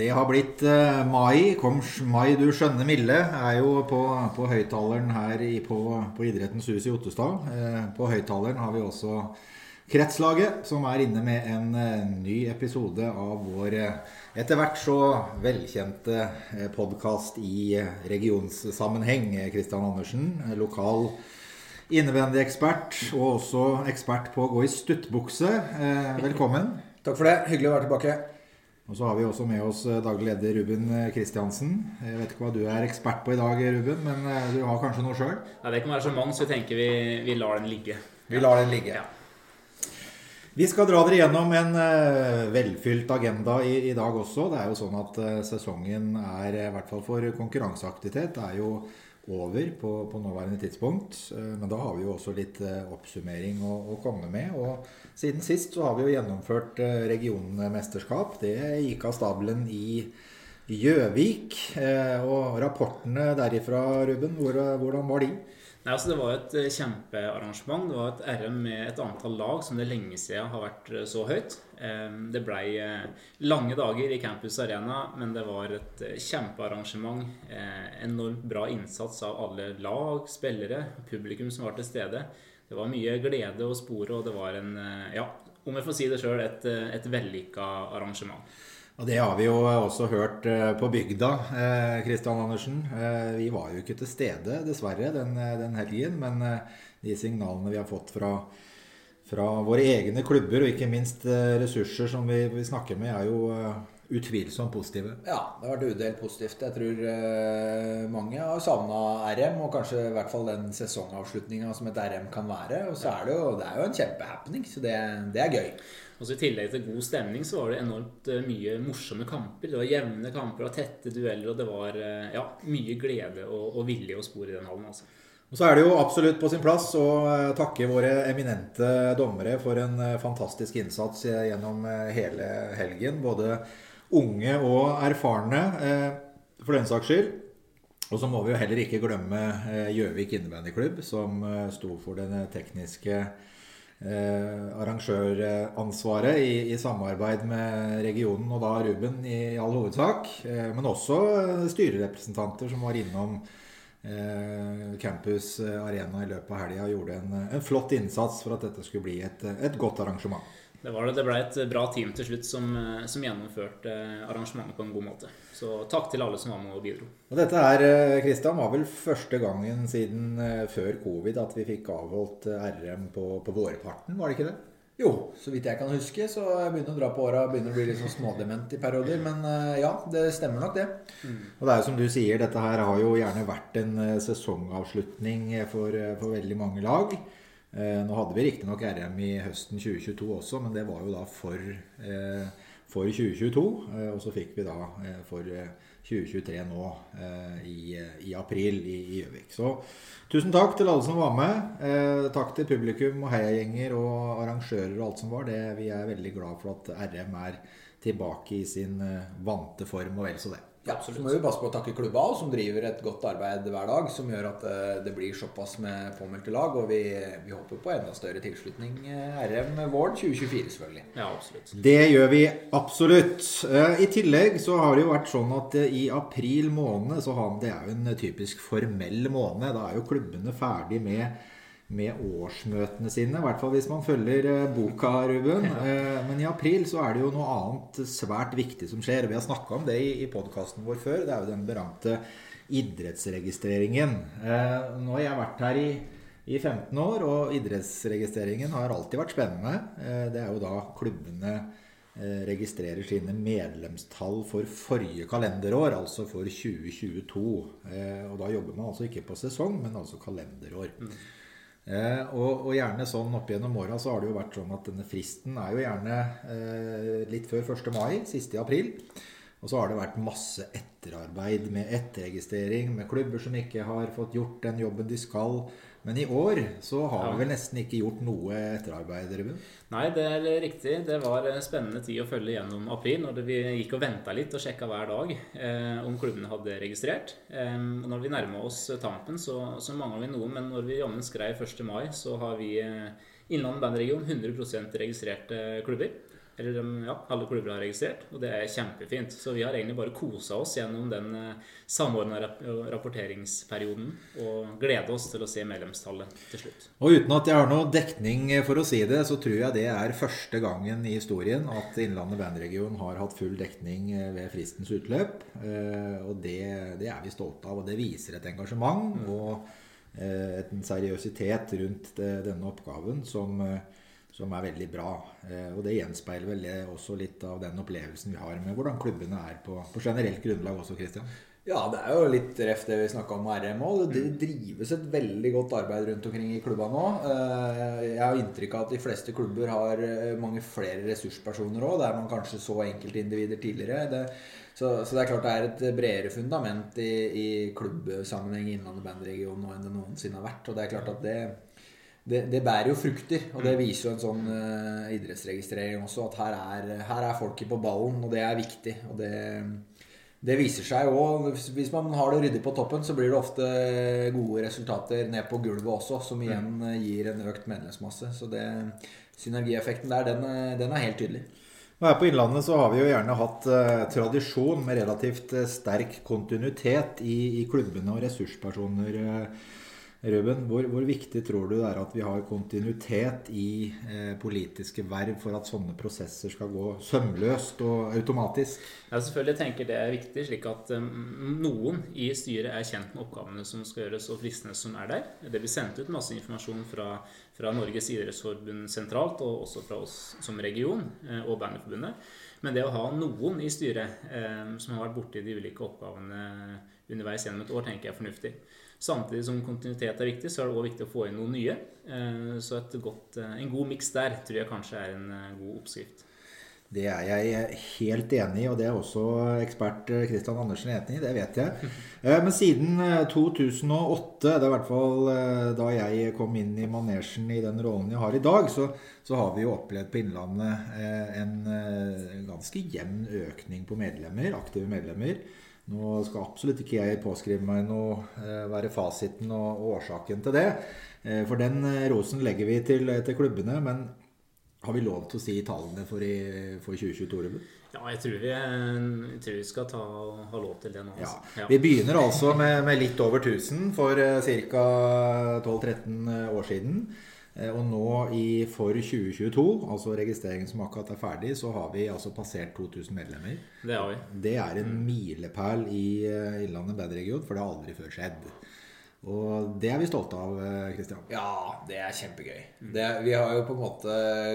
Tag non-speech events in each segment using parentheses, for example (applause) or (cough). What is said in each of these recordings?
Det har blitt eh, mai. Kom mai, du skjønne milde, er jo på, på høyttaleren her i, på, på Idrettens hus i Ottestad. Eh, på høyttaleren har vi også Kretslaget, som er inne med en eh, ny episode av vår eh, etter hvert så velkjente eh, podkast i eh, regionssammenheng. Kristian Andersen, lokal innvendig-ekspert og også ekspert på å gå i stuttbukse. Velkommen. Takk for det. Hyggelig å være tilbake. Og så har vi også med oss eh, daglig leder Ruben Kristiansen. Jeg vet ikke hva du er ekspert på i dag, Ruben, men eh, du har kanskje noe sjøl? Ja, det kan være så mange, så vi tenker vi, vi lar den ligge. Vi lar den ligge. Ja. Vi skal dra dere gjennom en eh, velfylt agenda i, i dag også. Det er jo sånn at eh, sesongen er, i hvert fall for konkurranseaktivitet, er jo over på, på nåværende tidspunkt. Eh, Men da har vi jo også litt eh, oppsummering å, å komme med. Og siden sist så har vi jo gjennomført eh, regionmesterskap. Det gikk av stabelen i Gjøvik. Og rapportene derifra, Ruben, hvor, hvordan var de? Nei, altså Det var et eh, kjempearrangement. Det var et RM med et antall lag som det lenge siden har vært eh, så høyt. Det blei eh, lange dager i Campus Arena, men det var et kjempearrangement. Enormt bra innsats av alle lag, spillere, publikum som var til stede. Det var mye glede å spore, og det var en, ja, om jeg får si det sjøl, et, et vellykka arrangement. Og det har vi jo også hørt eh, på bygda, eh, Kristian Andersen. Eh, Vi var jo ikke til stede, dessverre, den, eh, den helgen. Men eh, de signalene vi har fått fra, fra våre egne klubber, og ikke minst eh, ressurser som vi, vi snakker med, er jo eh, utvilsomt positive. Ja, det har vært udelt positivt. Jeg tror eh, mange har savna RM, og kanskje i hvert fall den sesongavslutninga som et RM kan være. Og så er det jo, det er jo en kjempehappening, så det, det er gøy. Og så I tillegg til god stemning så var det enormt eh, mye morsomme kamper. Det var jevne kamper og tette dueller, og det var eh, ja, mye glede og, og vilje å spore i den hallen. altså. Og så er det jo absolutt på sin plass å eh, takke våre eminente dommere for en fantastisk innsats gjennom hele helgen. Både unge og erfarne, for den saks skyld. Og så må vi jo heller ikke glemme Gjøvik innebandyklubb, som sto for den tekniske arrangøransvaret i, i samarbeid med regionen, og da Ruben i all hovedsak. Eh, men også eh, styrerepresentanter som var innom eh, Campus Arena i løpet av helga gjorde en, en flott innsats for at dette skulle bli et, et godt arrangement. Det var det. Det ble et bra team til slutt som, eh, som gjennomførte arrangementet på en god måte. Så takk til alle som var med og bidro. Og dette her, Kristian, var vel første gangen siden eh, før covid at vi fikk avholdt eh, RM på, på vårparten, var det ikke det? Jo, så vidt jeg kan huske, så jeg begynner å dra på åra og begynner å bli litt sånn smådement i perioder. Men eh, ja, det stemmer nok, det. Og det er jo som du sier, dette her har jo gjerne vært en eh, sesongavslutning for, eh, for veldig mange lag. Eh, Nå hadde vi riktignok RM i høsten 2022 også, men det var jo da for, eh, for 2022. eh, Og så fikk vi da for eh, 2023 nå i, i april i Gjøvik. Så tusen takk til alle som var med. Takk til publikum og heiagjenger og arrangører og alt som var. Det, vi er veldig glad for at RM er tilbake i sin vante form og vel så det. Ja, så må vi passe på å takke klubba også, som driver et godt arbeid hver dag. Som gjør at eh, det blir såpass med påmeldte lag. Og vi, vi håper på enda større tilslutning RM våren 2024, selvfølgelig. Ja, absolutt. Det gjør vi absolutt. Eh, I tillegg så har det jo vært sånn at eh, i april måned så har Det er jo en typisk formell måned. Da er jo klubbene ferdig med, med årsmøtene sine. I hvert fall hvis man følger eh, boka, Ruben. Eh, Men i april så er det jo noe annet svært viktig som skjer. Vi har snakka om det i, podkasten vår før. Det er jo den berømte idrettsregistreringen. Eh, Nå har jeg vært her i i 15 år, og idrettsregistreringen har alltid vært spennende. Det er jo da klubbene registrerer sine medlemstall for forrige kalenderår, altså for 2022. Eh, Og da jobber man altså ikke på sesong, men altså kalenderår. Eh, og, og gjerne sånn opp gjennom åra så har det jo vært sånn at denne fristen er jo gjerne eh, litt før 1. mai, siste i april. Og så har det vært masse etterarbeid med etterregistrering, med klubber som ikke har fått gjort den jobben de skal. Men i år så har Ja. vi vel nesten ikke gjort noe etterarbeid, Ruben. Nei, det er riktig. Det var en spennende tid å følge gjennom april, når vi gikk og venta litt og sjekka hver dag eh, om klubbene hadde registrert. Eh, når vi nærma oss tampen, så, så mangla vi noe, men når vi jammen skrev 1. mai, så har vi eh, Innlandet bandregion 100% registrerte klubber. Eller de- ja, alle klubber har registrert, og det er kjempefint. Så vi har egentlig bare kosa oss gjennom den samordna rapporteringsperioden og gleda oss til å se medlemstallet til slutt. Og uten at jeg har noe dekning for å si det, så tror jeg det er første gangen i historien at Innlandet bandregion har hatt full dekning eh, ved fristens utløp. Eh, Og det, det er vi stolte av, og det viser et engasjement og eh, en seriøsitet rundt denne oppgaven som, eh, som er veldig bra. Eh, Og det gjenspeiler vel det også litt av den opplevelsen vi har med hvordan klubbene er på, på generelt grunnlag også, Christian. Ja, det er jo litt reft det vi snakka om med RM òg. Det drives et veldig godt arbeid rundt omkring i klubba nå. Eh, Jeg har inntrykk av at de fleste klubber har eh, mange flere ressurspersoner òg, der man kanskje så enkeltindivider tidligere. Det, så, så det er klart det er et bredere fundament i, i klubbsammenheng i Innlandet bandregion nå enn det noensinne har vært. Og det er klart at det det, det bærer jo frukter, og det viser jo en sånn uh, idrettsregistrering også. At her er, her er folket på ballen, og det er viktig. Og det, det viser seg jo Hvis man har det ryddig på toppen, så blir det ofte gode resultater ned på gulvet også, som igjen eh, gir en økt medlemsmasse. Så det, synergieffekten der, den, er- den er helt tydelig. Og her på Innlandet så har vi jo gjerne hatt eh, tradisjon med relativt eh, sterk kontinuitet i, i klubbene og ressurspersoner. Eh, Ruben, hvor, hvor viktig tror du det er at vi har kontinuitet i eh, politiske verv for at sånne prosesser skal gå sømløst og automatisk? Ja, selvfølgelig tenker det er viktig, slik at um, noen i styret er kjent med oppgavene som skal gjøres, og fristene som er der. Det blir sendt ut masse informasjon fra, fra Norges idrettsforbund sentralt, og også fra oss som region eh, og Bandyforbundet. Men det å ha noen i styret eh, som har vært borti de ulike oppgavene underveis gjennom et år, tenker jeg er fornuftig. Samtidig som kontinuitet er viktig, så er det òg viktig å få inn noen nye. Eh, Så godt, eh, en god miks der tror jeg kanskje er en eh, god oppskrift. Det er jeg helt enig i, og det er også ekspert Kristian Andersen enig i. Det vet jeg. (laughs) Men siden eh, 2008, det er i hvert fall da jeg kom inn i manesjen i den rollen jeg har i dag, så, så har vi jo opplevd på Innlandet en ganske jevn økning på medlemmer, aktive medlemmer. Nå skal absolutt ikke jeg påskrive meg noe, eh, være fasiten og, og årsaken til det. Eh, For den eh, rosen legger vi til, til klubbene. Men har vi lov til å si tallene for, i, for 2022, Ruben? Ja, jeg tror vi, jeg tror vi skal ta, ha lov til det nå. Altså. Ja. Vi begynner altså med, med litt over 1000 for ca. 12-13 år siden. Eh, Og nå i, for 2022, altså registreringen som akkurat er ferdig, så har vi altså passert 2000 medlemmer. Det har vi. Det er en milepæl i Innlandet Innlandet bandregion, for det har aldri før skjedd. Og det er vi stolte av, Kristian. Ja, det er kjempegøy. Det, vi har jo på en måte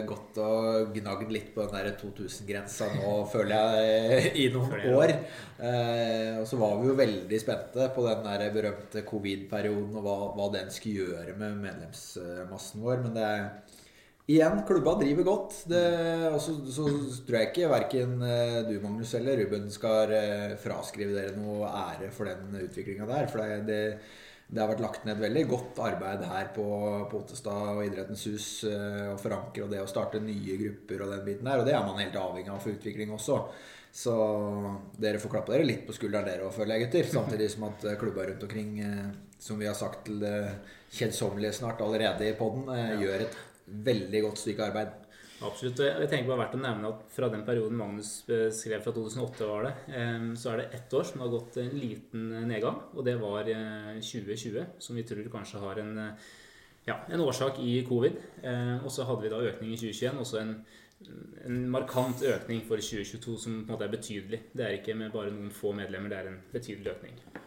gått og gnagd litt på den der 2000-grensa nå, (laughs) føler jeg, i noen år. Eh, og så var vi jo veldig spente på den der berømte covid-perioden og hva, hva den skulle gjøre med medlemsmassen vår. Men det er Igjen, klubba driver godt. Det, og så, så tror jeg ikke verken eh, du, Magnus, eller Ruben skal eh, fraskrive dere noe ære for den utviklinga der. For det, det, det har vært lagt ned veldig godt arbeid her på, på Ottestad og Idrettens hus. Og Å forankre og det å starte nye grupper og den biten der. Og det er man helt avhengig av for utvikling også. Så dere får klappe dere litt på skulderen dere òg, føler jeg, gutter. Samtidig som at eh, klubba rundt omkring, eh, som vi har sagt til det kjedsommelige snart allerede i poden, gjør et veldig godt stykke arbeid. Absolutt. og Jeg tenker bare verdt å nevne at fra den perioden Magnus skrev fra 2008, var det, eh, så er det ett år som har gått en liten nedgang. Og det var eh, 2020, som vi tror kanskje har en, eh, ja, en årsak i covid. Eh, Og så hadde vi da økning i 2021, også en, en markant økning for 2022 som på en måte er betydelig. Det er ikke med bare noen få medlemmer, det er en betydelig økning.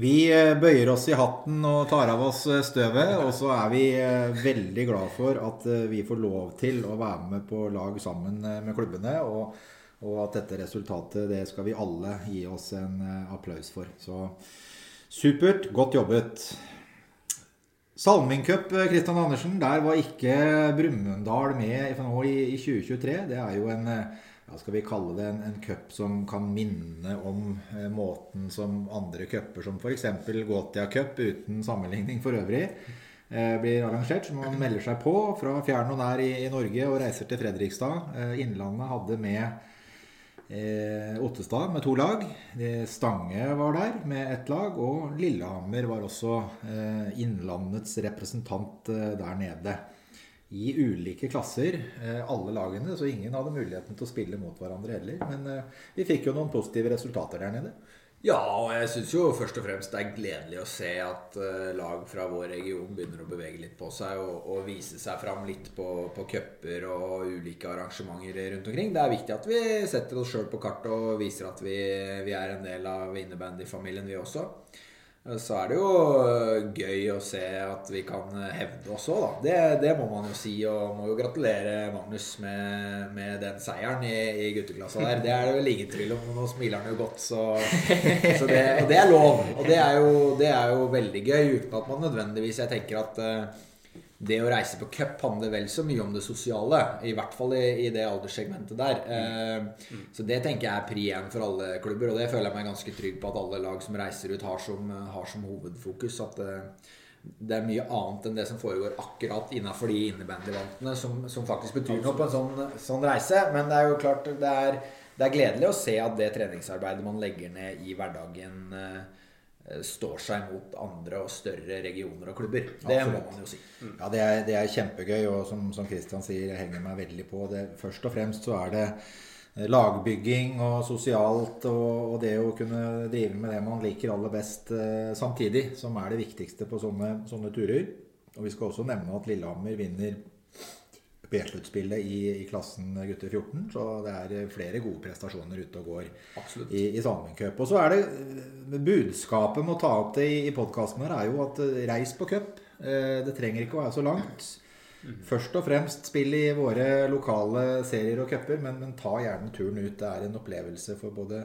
Vi eh, bøyer oss i hatten og tar av oss eh, støvet, og så er vi eh, veldig glad for at vi får lov til å være med på lag sammen med klubbene. Og, og at dette resultatet, det skal vi alle gi oss en applaus for. Så supert. Godt jobbet. Salmingcup, Kristian Andersen. Der var ikke Brumunddal med i, i 2023. Det er jo en ja, skal vi kalle det en, en cup som kan minne om eh, måten som andre cuper, som f.eks. Gotia Cup, uten sammenligning for øvrig, eh, blir arrangert. Så man melder seg på fra fjern og nær i, i Norge og reiser til Fredrikstad. Eh, Innlandet hadde med eh, Ottestad med to lag. Stange var der med ett lag, og Lillehammer var også eh, Innlandets representant eh, der nede. I ulike klasser, eh, alle lagene. Så ingen hadde muligheten til å spille mot hverandre heller. Men eh, vi fikk jo noen positive resultater der nede. Ja, og jeg syns jo først og fremst det er gledelig å se at uh, lag fra vår region begynner å bevege litt på seg og, og vise seg fram litt på, på cuper og ulike arrangementer rundt omkring. Det er viktig at vi setter oss sjøl på kartet og viser at vi, vi er en del av innebandyfamilien, vi også. Så er det jo øh, gøy å se at vi kan hevde oss òg, da. Det, det, må man jo si. Og må jo gratulere Magnus med, med den seieren i, i, gutteklassa der. Det er det vel ingen tvil om. Nå smiler han jo godt, så, så det, Og det er lov. Og det er, jo, det er jo veldig gøy, uten at man nødvendigvis Jeg tenker at det å reise på cup handler vel så mye om det sosiale. I hvert fall i, i det alderssegmentet der. Eh, mm. Så det tenker jeg er pri én for alle klubber, og det føler jeg meg ganske trygg på at alle lag som reiser ut, har som, har som hovedfokus. At eh, det er mye annet enn det som foregår akkurat innafor de innebandyvantene, som, som faktisk betyr noe på en sånn, sånn, reise. Men det er jo klart det er, det er, gledelig å se at det treningsarbeidet man legger ned i hverdagen Eh, står seg mot andre og større regioner og klubber. Det Absolutt. må man jo si. Mm. Ja, det er, det er, kjempegøy, og som, som Christian sier, jeg henger meg veldig på det. Først og fremst så er det eh, lagbygging og sosialt og, og, det å kunne drive med det man liker aller best eh, samtidig, som er det viktigste på sånne, sånne turer. Og vi skal også nevne at Lillehammer vinner B-sluttspillet i, i, klassen gutter 14. Så det er flere gode prestasjoner ute og går Absolutt. i, i Salming Cup. Og så er det eh, budskapet med å ta opp det i, i podkasten her, er jo at eh, reis på cup. Eh, det trenger ikke å være så langt. Mm. Først og fremst spill i våre lokale serier og cuper, men, men, ta gjerne turen ut. Det er en opplevelse for både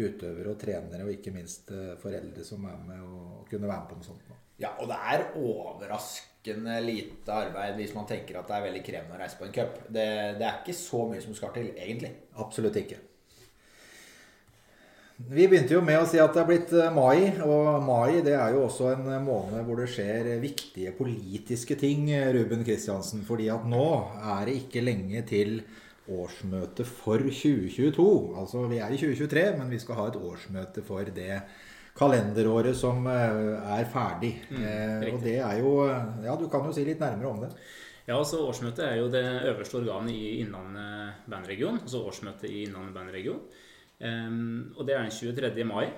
utøvere og trenere, og ikke minst foreldre som er med og kunne være med på noe sånt. Ja, og det er overraskende overraskende lite arbeid hvis man tenker at det er veldig krevende å reise på en cup. Det, det er ikke så mye som skal til, egentlig. Absolutt ikke. Vi begynte jo med å si at det er blitt eh, mai, og mai det er jo også en måned hvor det skjer viktige politiske ting, Ruben Kristiansen. fordi at nå er det ikke lenge til årsmøte for 2022. Altså vi er i 2023, men vi skal ha et årsmøte for det kalenderåret som eh, er ferdig. Mm, eh, og det er jo Ja, du kan jo si litt nærmere om det. Ja, altså Årsmøtet er jo det øverste organet i Innlandet bandregion. Altså årsmøtet i Innlandet bandregion. Um, og det er den 23. mai.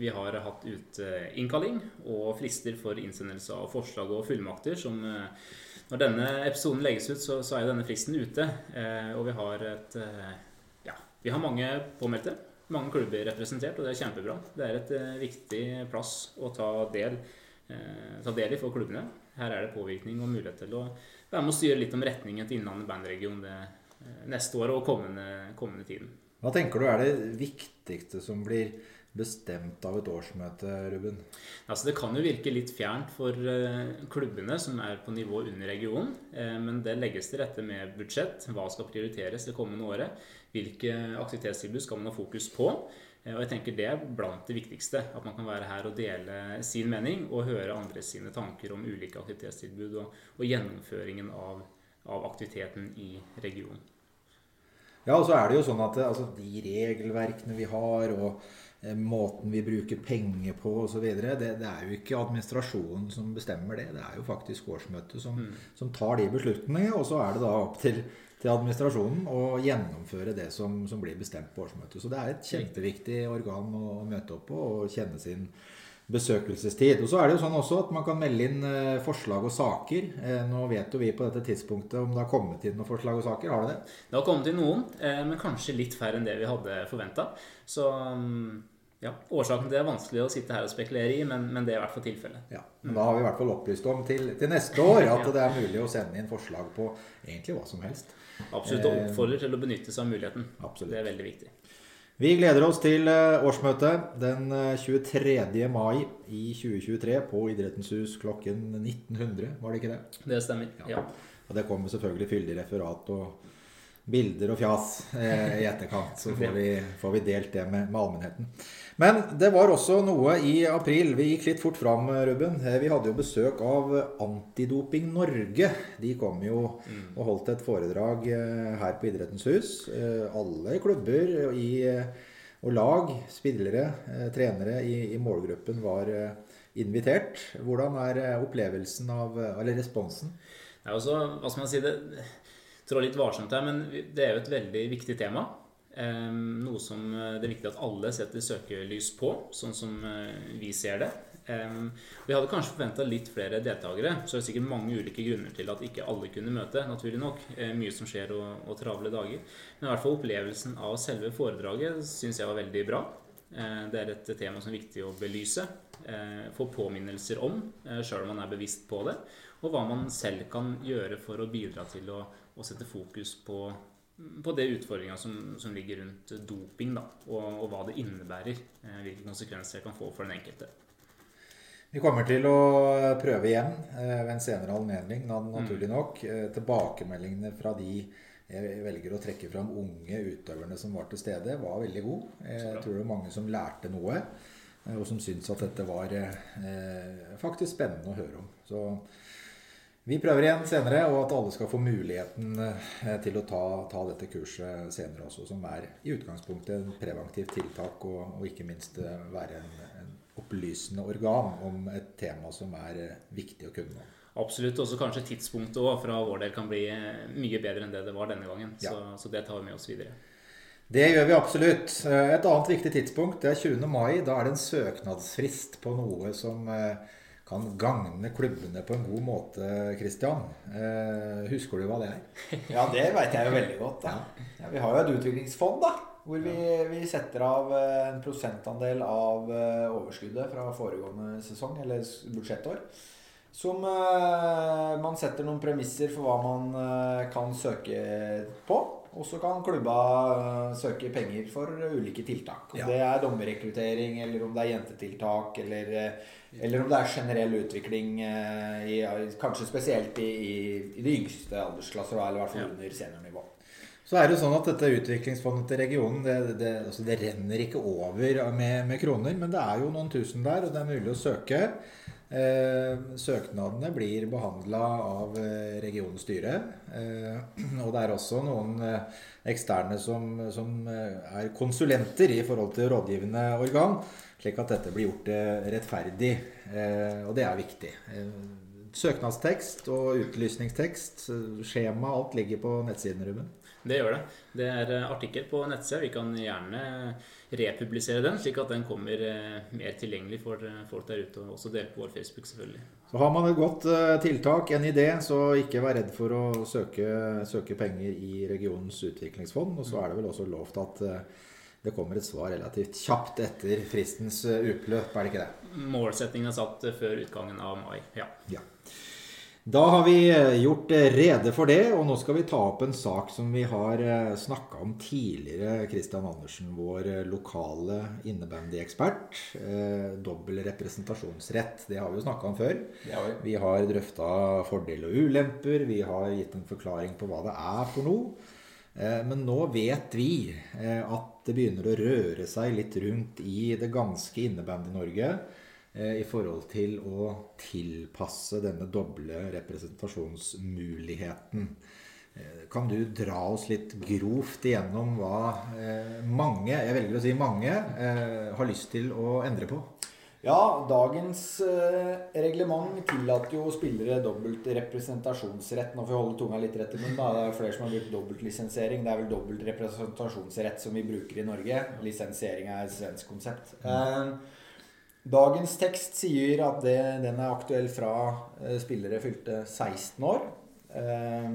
Vi har hatt ut innkalling og frister for innsendelse av forslag og fullmakter. som Når denne episoden legges ut, så, så er denne fristen ute. Uh, og vi har et Ja, vi har mange påmeldte mange klubber representert, og det er kjempebra. Det er et uh, viktig plass å ta del, uh, ta del, i for klubbene. Her er det påvirkning og mulighet til å være med og styre litt om retningen til Innlandet bandregion det uh, neste år og kommende, kommende tiden. Hva tenker du er det viktigste som blir bestemt av et årsmøte, Ruben? Altså, det kan jo virke litt fjernt for klubbene som er på nivå under regionen. men det legges til rette med budsjett. Hva skal prioriteres det kommende året? Hvilke aktivitetstilbud skal man ha fokus på? Eh, og jeg tenker Det er blant det viktigste. At man kan være her og dele sin mening og høre andre sine tanker om ulike aktivitetstilbud og, og gjennomføringen av, av, aktiviteten i regionen. Ja, og så er det jo sånn at altså, de regelverkene vi har og eh, måten vi bruker penger på osv. Det, det er jo ikke administrasjonen som bestemmer det. Det er jo faktisk årsmøtet som, mm. som tar de beslutningene. Og så er det da opp til til administrasjonen å gjennomføre det som, som, blir bestemt på årsmøtet. Så det er et kjempeviktig organ å, å møte opp på og kjenne sin besøkelsestid. Og så er det jo sånn også at man kan melde inn eh, forslag og saker. Eh, nå vet jo vi på dette tidspunktet om det har kommet inn noen forslag og saker. Har det det? Det har kommet inn noen, eh, men kanskje litt færre enn det vi hadde forventa. Så mm, ja, Årsaken til det er vanskelig å sitte her og spekulere i, men, men det er i hvert fall tilfellet. Ja, men Da har vi i hvert fall opplyst om til, til neste år at ja. det er mulig å sende inn forslag på egentlig hva som helst. Absolutt. Og oppfordrer til å benytte seg av muligheten. Absolutt. Det er veldig viktig. Vi gleder oss til eh, årsmøtet den 23. Eh, mai i 2023 på Idrettens hus klokken 1900, var det ikke det? Det stemmer, ja. ja. Og det kommer selvfølgelig fyldig referat og bilder og fjas eh, i (laughs) etterkant. Så får vi, får vi delt det med, med allmennheten. Men det var også noe i april. Vi gikk litt fort fram, Ruben. Eh, vi hadde jo besøk av Antidoping Norge. De kom jo mm. og holdt et foredrag eh, her på Idrettens hus. Eh, alle klubber i, og lag, spillere, trenere i, i målgruppen var invitert. Hvordan er opplevelsen av, eller responsen? Det er også, hva skal man si, det trår litt varsomt her, men det er jo et veldig viktig tema. Eh, noe som eh, det er viktig at alle setter søkelys på, sånn som eh, vi ser det. Vi hadde kanskje forventa litt flere deltakere, så er det sikkert mange ulike grunner til at ikke alle kunne møte. naturlig nok. Mye som skjer og, og travle dager. Men i hvert fall opplevelsen av selve foredraget syns jeg var veldig bra. Det er et tema som er viktig å belyse. Få påminnelser om, sjøl om man er bevisst på det. Og hva man selv kan gjøre for å bidra til å, å sette fokus på på det utfordringa som, som, ligger rundt doping, da, og, og, hva det innebærer. Eh, hvilke konsekvenser det kan få for den enkelte. Vi kommer til å prøve igjen eh, ved en senere anledning, naturlig mm. nok. Eh, tilbakemeldingene fra de jeg velger å trekke fram unge utøverne som var til stede, var veldig gode. Jeg tror det var mange som lærte noe, og som syntes at dette var faktisk spennende å høre om. Så vi prøver igjen senere, og at alle skal få muligheten eh, til å ta, ta dette kurset senere også, som er i utgangspunktet en preventivt tiltak, og, og ikke minst eh, være en, en, opplysende organ om et tema som er eh, viktig å kunne. Absolutt. Også kanskje tidspunktet også, fra vår del kan bli mye bedre enn det det var denne gangen. Ja. Så, så det tar vi med oss videre. Det gjør vi absolutt. Et annet viktig tidspunkt det er 20. mai. Da er det en søknadsfrist på noe som kan gagne klubbene på en god måte, Christian. Eh, husker du hva det er? (laughs) ja, det veit jeg jo veldig godt. Da. Ja, vi har jo et utviklingsfond da, hvor vi, vi, setter av eh, en prosentandel av eh, overskuddet fra foregående sesong, eller budsjettår. Som eh, man setter noen premisser for hva man eh, kan søke på. Og så kan klubba uh, søke penger for ulike tiltak. Om ja. det er dommerrekruttering, eller om det er jentetiltak, eller eller om det er generell utvikling, i, kanskje spesielt i, i, i de yngste aldersklasser, eller i hvert fall ja. under seniornivå. Så er det jo sånn at dette utviklingsfondet til regionen det, det, altså det renner ikke over med, med, kroner, men det er jo noen tusen der, og det er mulig å søke. Eh, søknadene blir behandla av eh, regionens styre. Eh, (clears throat) og det er også noen eksterne som, som er konsulenter i forhold til rådgivende organ slik at dette blir gjort rettferdig. Og det er viktig. Søknadstekst og utlysningstekst, skjema, alt ligger på nettsiden, Ruben. Det gjør det. Det er artikkel på nettsida. Vi kan gjerne republisere den, slik at den kommer mer tilgjengelig for folk der ute. Og også dele på vår Facebook, selvfølgelig. Så har man et godt tiltak, en idé, så ikke vær redd for å søke, søke penger i regionens utviklingsfond. Og så er det vel også lovt at det kommer et svar relativt kjapt etter fristens eh, utløp, er det ikke det? Målsettingen er satt eh, før utgangen av mai, ja. ja. Da har vi eh, gjort rede for det, og nå skal vi ta opp en sak som vi har snakka om tidligere. Christian Andersen, vår lokale innebandyekspert. Dobbel representasjonsrett. Det har vi jo snakka om før. Vi. har drøfta fordeler og ulemper. Vi har gitt en forklaring på hva det er for noe. Eh, men nå vet vi eh, at det begynner å røre seg litt rundt i det ganske innebandy-Norge eh, i forhold til å tilpasse denne doble representasjonsmuligheten. Kan du dra oss litt grovt igjennom hva mange, jeg velger å si mange, har lyst til å endre på? Ja, dagens eh, reglement tillater jo spillere dobbelt representasjonsrett. Nå får vi holde tunga litt rett i munnen. Det er jo flere som har brukt dobbeltlisensiering. Det er vel dobbelt representasjonsrett som vi bruker i Norge. Lisensiering er et svensk konsept. Eh, dagens tekst sier at det, den er aktuell fra eh, spillere fylte 16 år. Eh,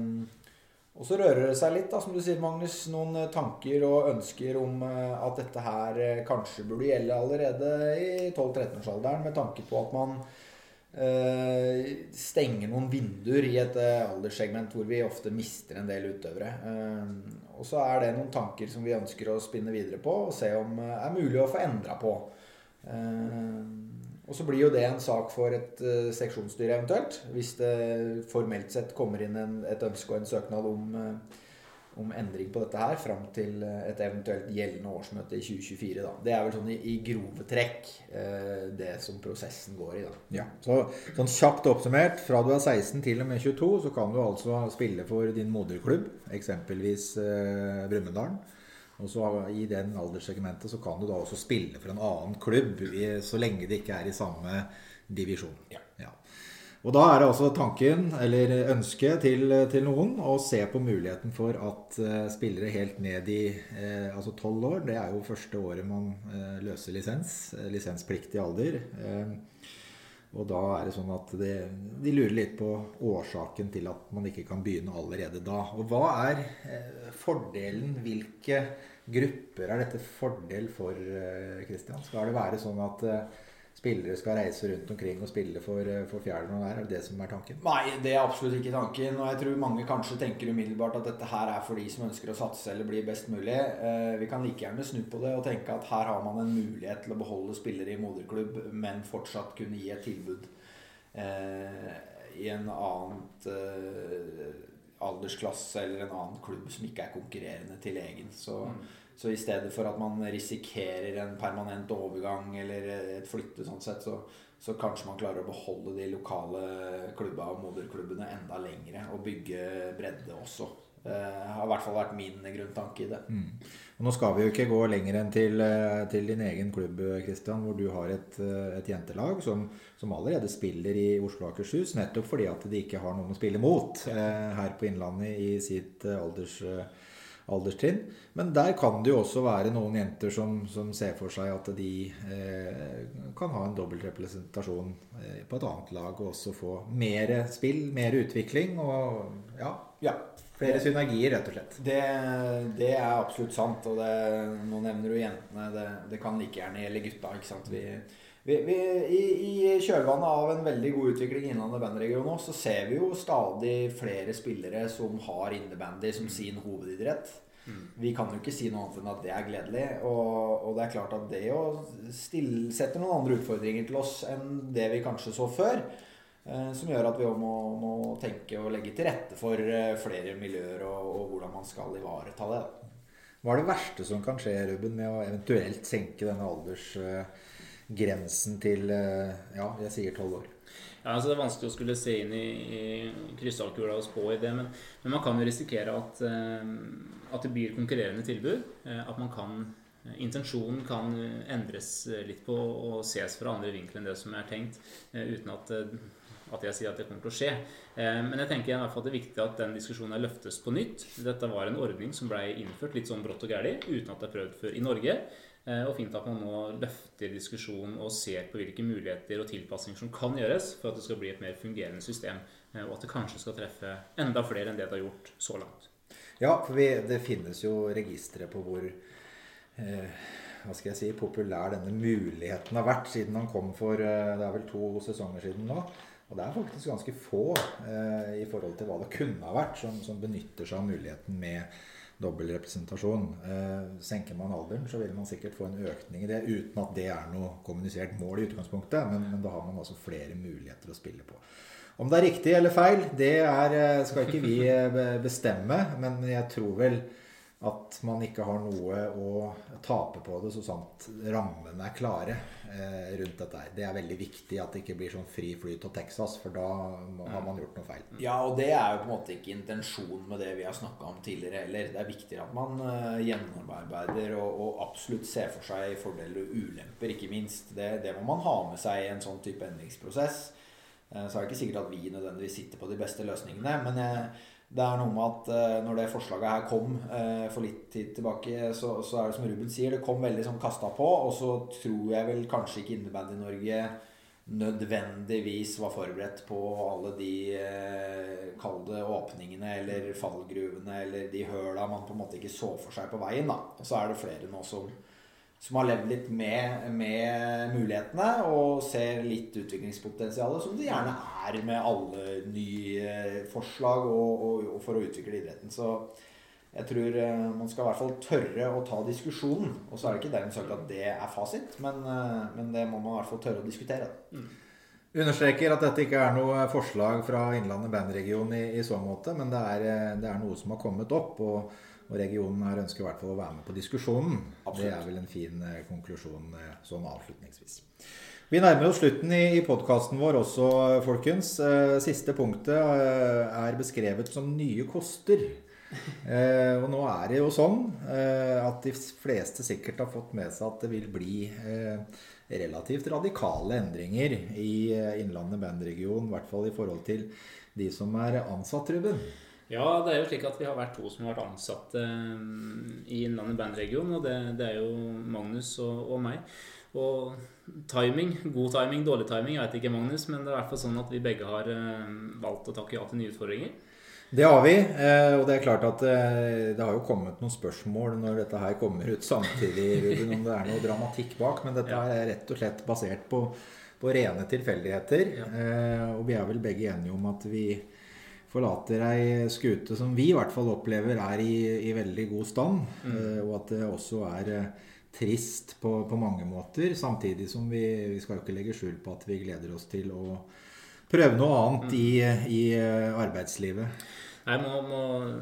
og så rører det seg litt, da, som du sier, Magnus. Noen eh, tanker og ønsker om eh, at dette her kanskje burde gjelde allerede i 12-13-årsalderen, med tanke på at man stenger noen vinduer i et alderssegment hvor vi ofte mister en del utøvere. Eh, og så er det noen tanker som vi ønsker å spinne videre på og se om det er mulig å få endra på. Eh, og så blir jo det en sak for et uh, seksjonsstyre eventuelt. Hvis det formelt sett kommer inn en, et ønske og en søknad om, uh, om, endring på dette her fram til et eventuelt gjeldende årsmøte i 2024. Da. Det er vel sånn i, i grove trekk det som prosessen går i. da. Ja, så sånn Kjapt oppsummert, fra du er 16 til og med 22, så kan du altså spille for din moderklubb, eksempelvis Brumunddal. Og så I den alderssegmentet så kan du da også spille for en annen klubb så lenge det ikke er i samme divisjon. Ja. Ja. Og da er det også tanken, eller ønsket til, til noen, å se på muligheten for at uh, spillere helt ned i uh, altså tolv år, det er jo første året man uh, løser lisens, lisenspliktig alder. Og da er det sånn at de, de lurer litt på årsaken til at man ikke kan begynne allerede da. Og hva er fordelen? Hvilke grupper er dette fordel for, Kristian? Skal det være sånn at spillere skal reise rundt omkring og spille for, eh, for Fjæren Er det det som er tanken? Nei, det er absolutt ikke tanken. Og jeg tror mange kanskje tenker umiddelbart at dette her er for de som ønsker å satse eller bli best mulig. Eh, vi kan like gjerne snu på det og tenke at her har man en mulighet til å beholde spillere i moderklubb, men fortsatt kunne gi et tilbud eh, i en annet aldersklasse eller en annen klubb som ikke er konkurrerende til egen. Så mm. Så i stedet for at man risikerer en permanent overgang eller et flytte, sånn sett, så, så kanskje man klarer å beholde de lokale klubba og moderklubbene enda lengre og bygge bredde også. Det eh, har i hvert fall vært min grunntanke i det. Mm. Nå skal vi jo ikke gå lenger enn til, eh, til din egen klubb, Kristian, hvor du har et, eh, et jentelag som, som, allerede spiller i Oslo og Akershus, nettopp fordi at de ikke har noen å spille mot eh, her på Innlandet i sitt alders... Eh, alderstrinn. Men der kan det jo også være noen jenter som, som ser for seg at de eh, kan ha en dobbeltrepresentasjon eh, på et annet lag og også få mer spill, mer utvikling og ja, ja flere synergier, rett og slett. Det, det er absolutt sant. Og det, nå nevner du jentene. Det, det, kan like gjerne gjelde gutta. ikke sant? Vi, vi, vi, i, I kjølvannet av en veldig god utvikling i Innlandet bandregion nå, så ser vi jo stadig flere spillere som har innebandy som sin hovedidrett. Mm. Vi kan jo ikke si noe annet enn at det er gledelig. Og, og det er klart at det jo setter noen andre utfordringer til oss enn det vi kanskje så før. Eh, som gjør at vi må, må, tenke og legge til rette for eh, flere miljøer og, og hvordan man skal ivareta det. Hva er det verste som kan skje, Ruben, med å eventuelt senke denne aldersgrensen til eh, ja, jeg sier tolv år? Ja, altså Det er vanskelig å skulle se inn i, i krystallkula og spå i det, men, men, man kan jo risikere at, uh, at det blir konkurrerende tilbud. Uh, at man kan Intensjonen kan endres litt på og ses fra andre vinkler enn det som er tenkt, uten at, at jeg sier at det kommer til å skje. Men jeg tenker i hvert fall at det er viktig at den diskusjonen løftes på nytt. Dette var en ordning som ble innført litt sånn brått og gæli, uten at det er prøvd før i Norge. Eh, og fint at man nå løfter diskusjonen og ser på hvilke muligheter og tilpasninger som kan gjøres for at det skal bli et mer fungerende system, eh, og at det kanskje skal treffe enda flere enn det det har gjort så langt. Ja, for vi, det finnes jo registre på hvor eh, hva skal jeg si, populær denne muligheten har vært siden han kom for eh, det er vel to sesonger siden nå. Og det er faktisk ganske få eh, i forhold til hva det kunne ha vært, som, som benytter seg av muligheten med dobbel representasjon. Eh, senker man alderen, så vil man sikkert få en økning i det, uten at det er noe kommunisert mål i utgangspunktet. Men, men da har man altså flere muligheter å spille på. Om det er riktig eller feil, det er, eh, skal ikke vi eh, bestemme. Men jeg tror vel at man ikke har noe å tape på det, så sant rammene er klare eh, rundt dette. her. Det er veldig viktig at det ikke blir sånn fri flyt av Texas, for da har man gjort noe feil. Ja, og det er jo på en måte ikke intensjonen med det vi har snakka om tidligere heller. Det er viktigere at man eh, gjennomarbeider og, og, absolutt ser for seg fordeler og ulemper, ikke minst. Det, det, må man ha med seg i en sånn type endringsprosess. Eh, så er det ikke sikkert at vi nødvendigvis sitter på de beste løsningene, men jeg det er noe med at uh, når det forslaget her kom uh, for litt tid tilbake, så, så, er det som Ruben sier, det kom veldig sånn kasta på. Og så tror jeg vel kanskje ikke Innebandy Norge nødvendigvis var forberedt på alle de uh, kalde åpningene eller fallgruvene eller de høla man på en måte ikke så for seg på veien. da. Og så er det flere nå som som har levd litt med, med, mulighetene og ser litt utviklingspotensialet, som det gjerne er med alle nye forslag og, og, og for å utvikle idretten. Så jeg tror eh, man skal i hvert fall tørre å ta diskusjonen. Og så er det ikke dermed sagt at det er fasit, men, eh, men, det må man i hvert fall tørre å diskutere. Mm. Understreker at dette ikke er noe forslag fra Innlandet bandregion i, i så måte, men det er, eh, det er noe som har kommet opp. og og regionen her ønsker i hvert fall å være med på diskusjonen. Absolutt. Det er vel en fin eh, konklusjon eh, sånn avslutningsvis. Vi nærmer oss slutten i, i podkasten vår også, folkens. Eh, siste punktet er beskrevet som nye koster. Eh, og nå er det jo sånn eh, at de fleste sikkert har fått med seg at det vil bli eh, relativt radikale endringer i Innlandet bandregion, i hvert fall i forhold til de som er ansatt, Ruben. Ja, det er jo slik at vi har vært to som har vært ansatt eh, i Innlandet bandregion, og det, det, er jo Magnus og, og, meg. Og timing, god timing, dårlig timing, jeg vet ikke, Magnus, men det er i hvert fall sånn at vi begge har eh, valgt å takke ja til nye utfordringer. Det har vi. Eh, og det er klart at det har jo kommet noen spørsmål når dette her kommer ut samtidig, Ruben, om det er noe dramatikk bak. Men dette er rett og slett basert på, på rene tilfeldigheter. Ja. Og vi er vel begge enige om at vi forlater ei skute som vi i hvert fall opplever er i, i veldig god stand. Mm. Og at det også er trist på, på mange måter. Samtidig som vi, vi skal jo ikke legge skjul på at vi gleder oss til å prøve noe annet mm. i, i, arbeidslivet. Jeg må, må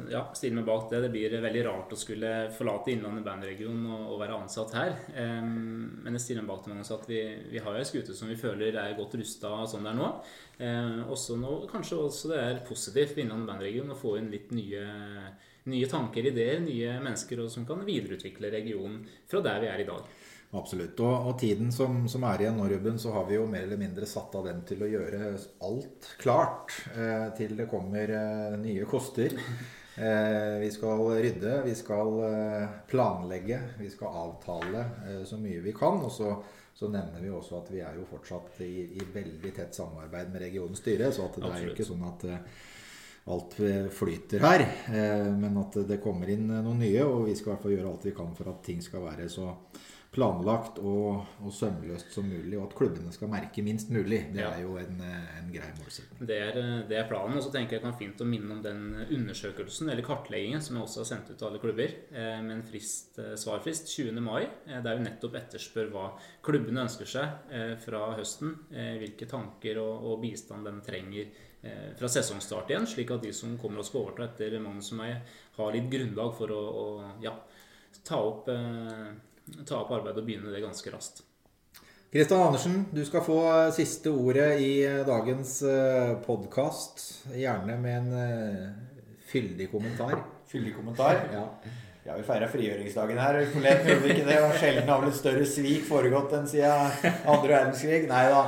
ja, stille meg bak det. Det blir veldig rart å skulle forlate Innlandet bandregion og, og, være ansatt her. Um, men jeg stiller meg bak til mange at vi, vi har ei skute som vi føler er godt rusta sånn det er nå. Um, også nå, kanskje også det er positivt for Innlandet bandregion å få inn litt nye, nye tanker, ideer, nye mennesker som kan videreutvikle regionen fra der vi er i dag. Absolutt. Og, og tiden som, som, er igjen nå, Ruben, så har vi jo mer eller mindre satt av den til å gjøre alt klart eh, til det kommer eh, nye koster. Eh, vi skal rydde, vi skal eh, planlegge, vi skal avtale eh, så mye vi kan. Og så, så, nevner vi også at vi er jo fortsatt i, i veldig tett samarbeid med regionens styre. Så det Absolutt. er jo ikke sånn at eh, alt flyter her. Men at det kommer inn noen nye, og vi skal i hvert fall gjøre alt vi kan for at ting skal være så planlagt og, og, sømløst som mulig, og at klubbene skal merke minst mulig. Det ja. er jo en, en grei målsetting. Det er, det er planen. Og så tenker jeg det kan fint å minne om den undersøkelsen eller kartleggingen som jeg også har sendt ut til alle klubber eh, med en frist, eh, svarfrist 20. mai. Eh, der vi nettopp etterspør hva klubbene ønsker seg eh, fra høsten. Eh, hvilke tanker og, og, bistand de trenger eh, fra sesongstart igjen, slik at de som kommer og skal overta etter Magnus og meg, har litt grunnlag for å, å ja, ta opp ta opp arbeidet og begynne det ganske raskt. Kristian Andersen, du skal få siste ordet i dagens eh, podkast. Gjerne med en eh, fyldig kommentar. Fyldig kommentar? Ja. Ja, vi feira frigjøringsdagen her. Forleden gjorde vi ikke det. Og sjelden har vel et større svik foregått enn siden andre verdenskrig. Nei da.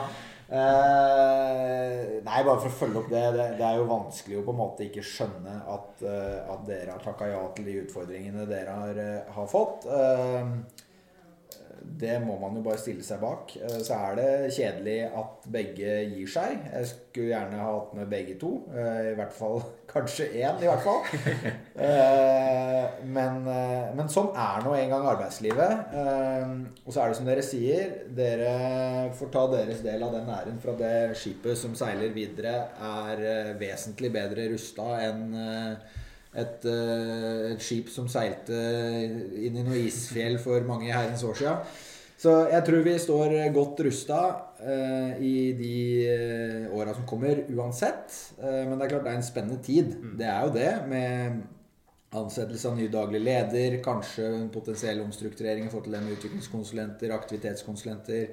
Eh, nei, bare for å følge opp det, det, det. er jo vanskelig å på en måte ikke skjønne at, at dere har takka ja til de utfordringene dere har, har fått. Eh, det må man jo bare stille seg bak. Eh, så er det kjedelig at begge gir seg. Jeg skulle gjerne ha hatt med begge to. Eh, I hvert fall (laughs) kanskje én, i hvert fall. (laughs) Eh, men, men sånn er nå en gang arbeidslivet. Og så er det som dere sier, dere får ta deres del av den æren fra det skipet som seiler videre, er vesentlig bedre rusta enn et, et, skip som seilte inn i noe isfjell for mange herrens år siden. Så jeg tror vi står godt rusta eh, i de eh, åra som kommer, uansett. Eh, men det er klart det er en spennende tid. Mm. Det er jo det, med ansettelse av ny daglig leder, kanskje en potensiell omstrukturering i forhold til det med utviklingskonsulenter, aktivitetskonsulenter.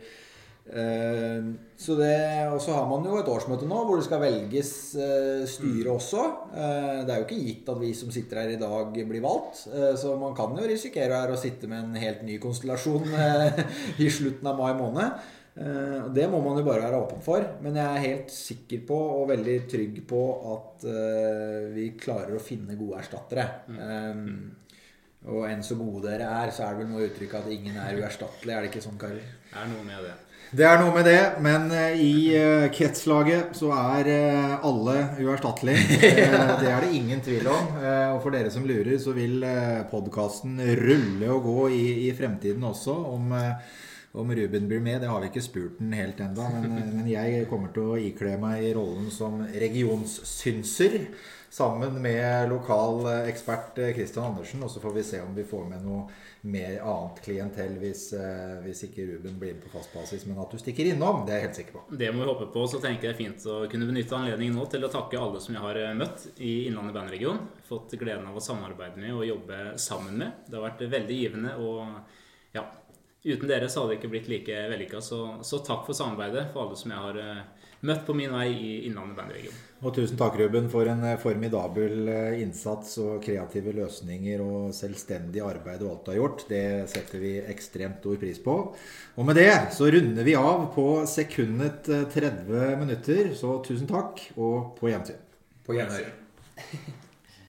Eh, så det, Og så har man jo et årsmøte nå hvor det skal velges eh, styre mm. også. Eh, det er jo ikke gitt at vi som sitter her i dag, blir valgt. Så man kan jo risikere her å sitte med en helt ny konstellasjon (laughs) i slutten av mai måned. Det må man jo bare være åpen for. Men jeg er helt sikker på og veldig trygg på at vi klarer å finne gode erstattere. Mm. Og enn så gode dere er, så er det vel noe uttrykk at ingen er uerstattelig. Er det ikke sånn, karer? Det er noe med det. Det er noe med det, men eh, i uh, kretslaget så er uh, alle uerstattelige. (laughs) Det er det ingen tvil om. og for dere som lurer, så vil podkasten rulle og gå i, i fremtiden også. Om, om, Ruben blir med, det har vi ikke spurt den helt ennå. Men, men, jeg kommer til å ikle meg i rollen som regionssynser. Sammen med lokal ekspert Christian Andersen. Og så får vi se om vi får med noe mer annet klientell hvis, eh, hvis, ikke Ruben blir med på fast basis, men at du stikker innom. Det er jeg helt sikker på. Det må vi håpe på. Så tenker jeg det er fint å kunne benytte anledningen nå til å takke alle som jeg har eh, møtt i Innlandet bandregion. Fått gleden av å samarbeide med og jobbe sammen med. Det har vært veldig givende. og ja, Uten dere så hadde det ikke blitt like vellykka. Så, så, takk for samarbeidet for alle som jeg har eh, møtt på min vei i Innlandet bandregion. Og tusen takk, Ruben, for en eh, formidabel eh, innsats og kreative løsninger og selvstendig arbeid og alt du har gjort. Det setter vi ekstremt stor pris på. Og med det så runder vi av på sekundet 30 minutter. Så tusen takk, og på gjensyn. På gjensyn. (laughs)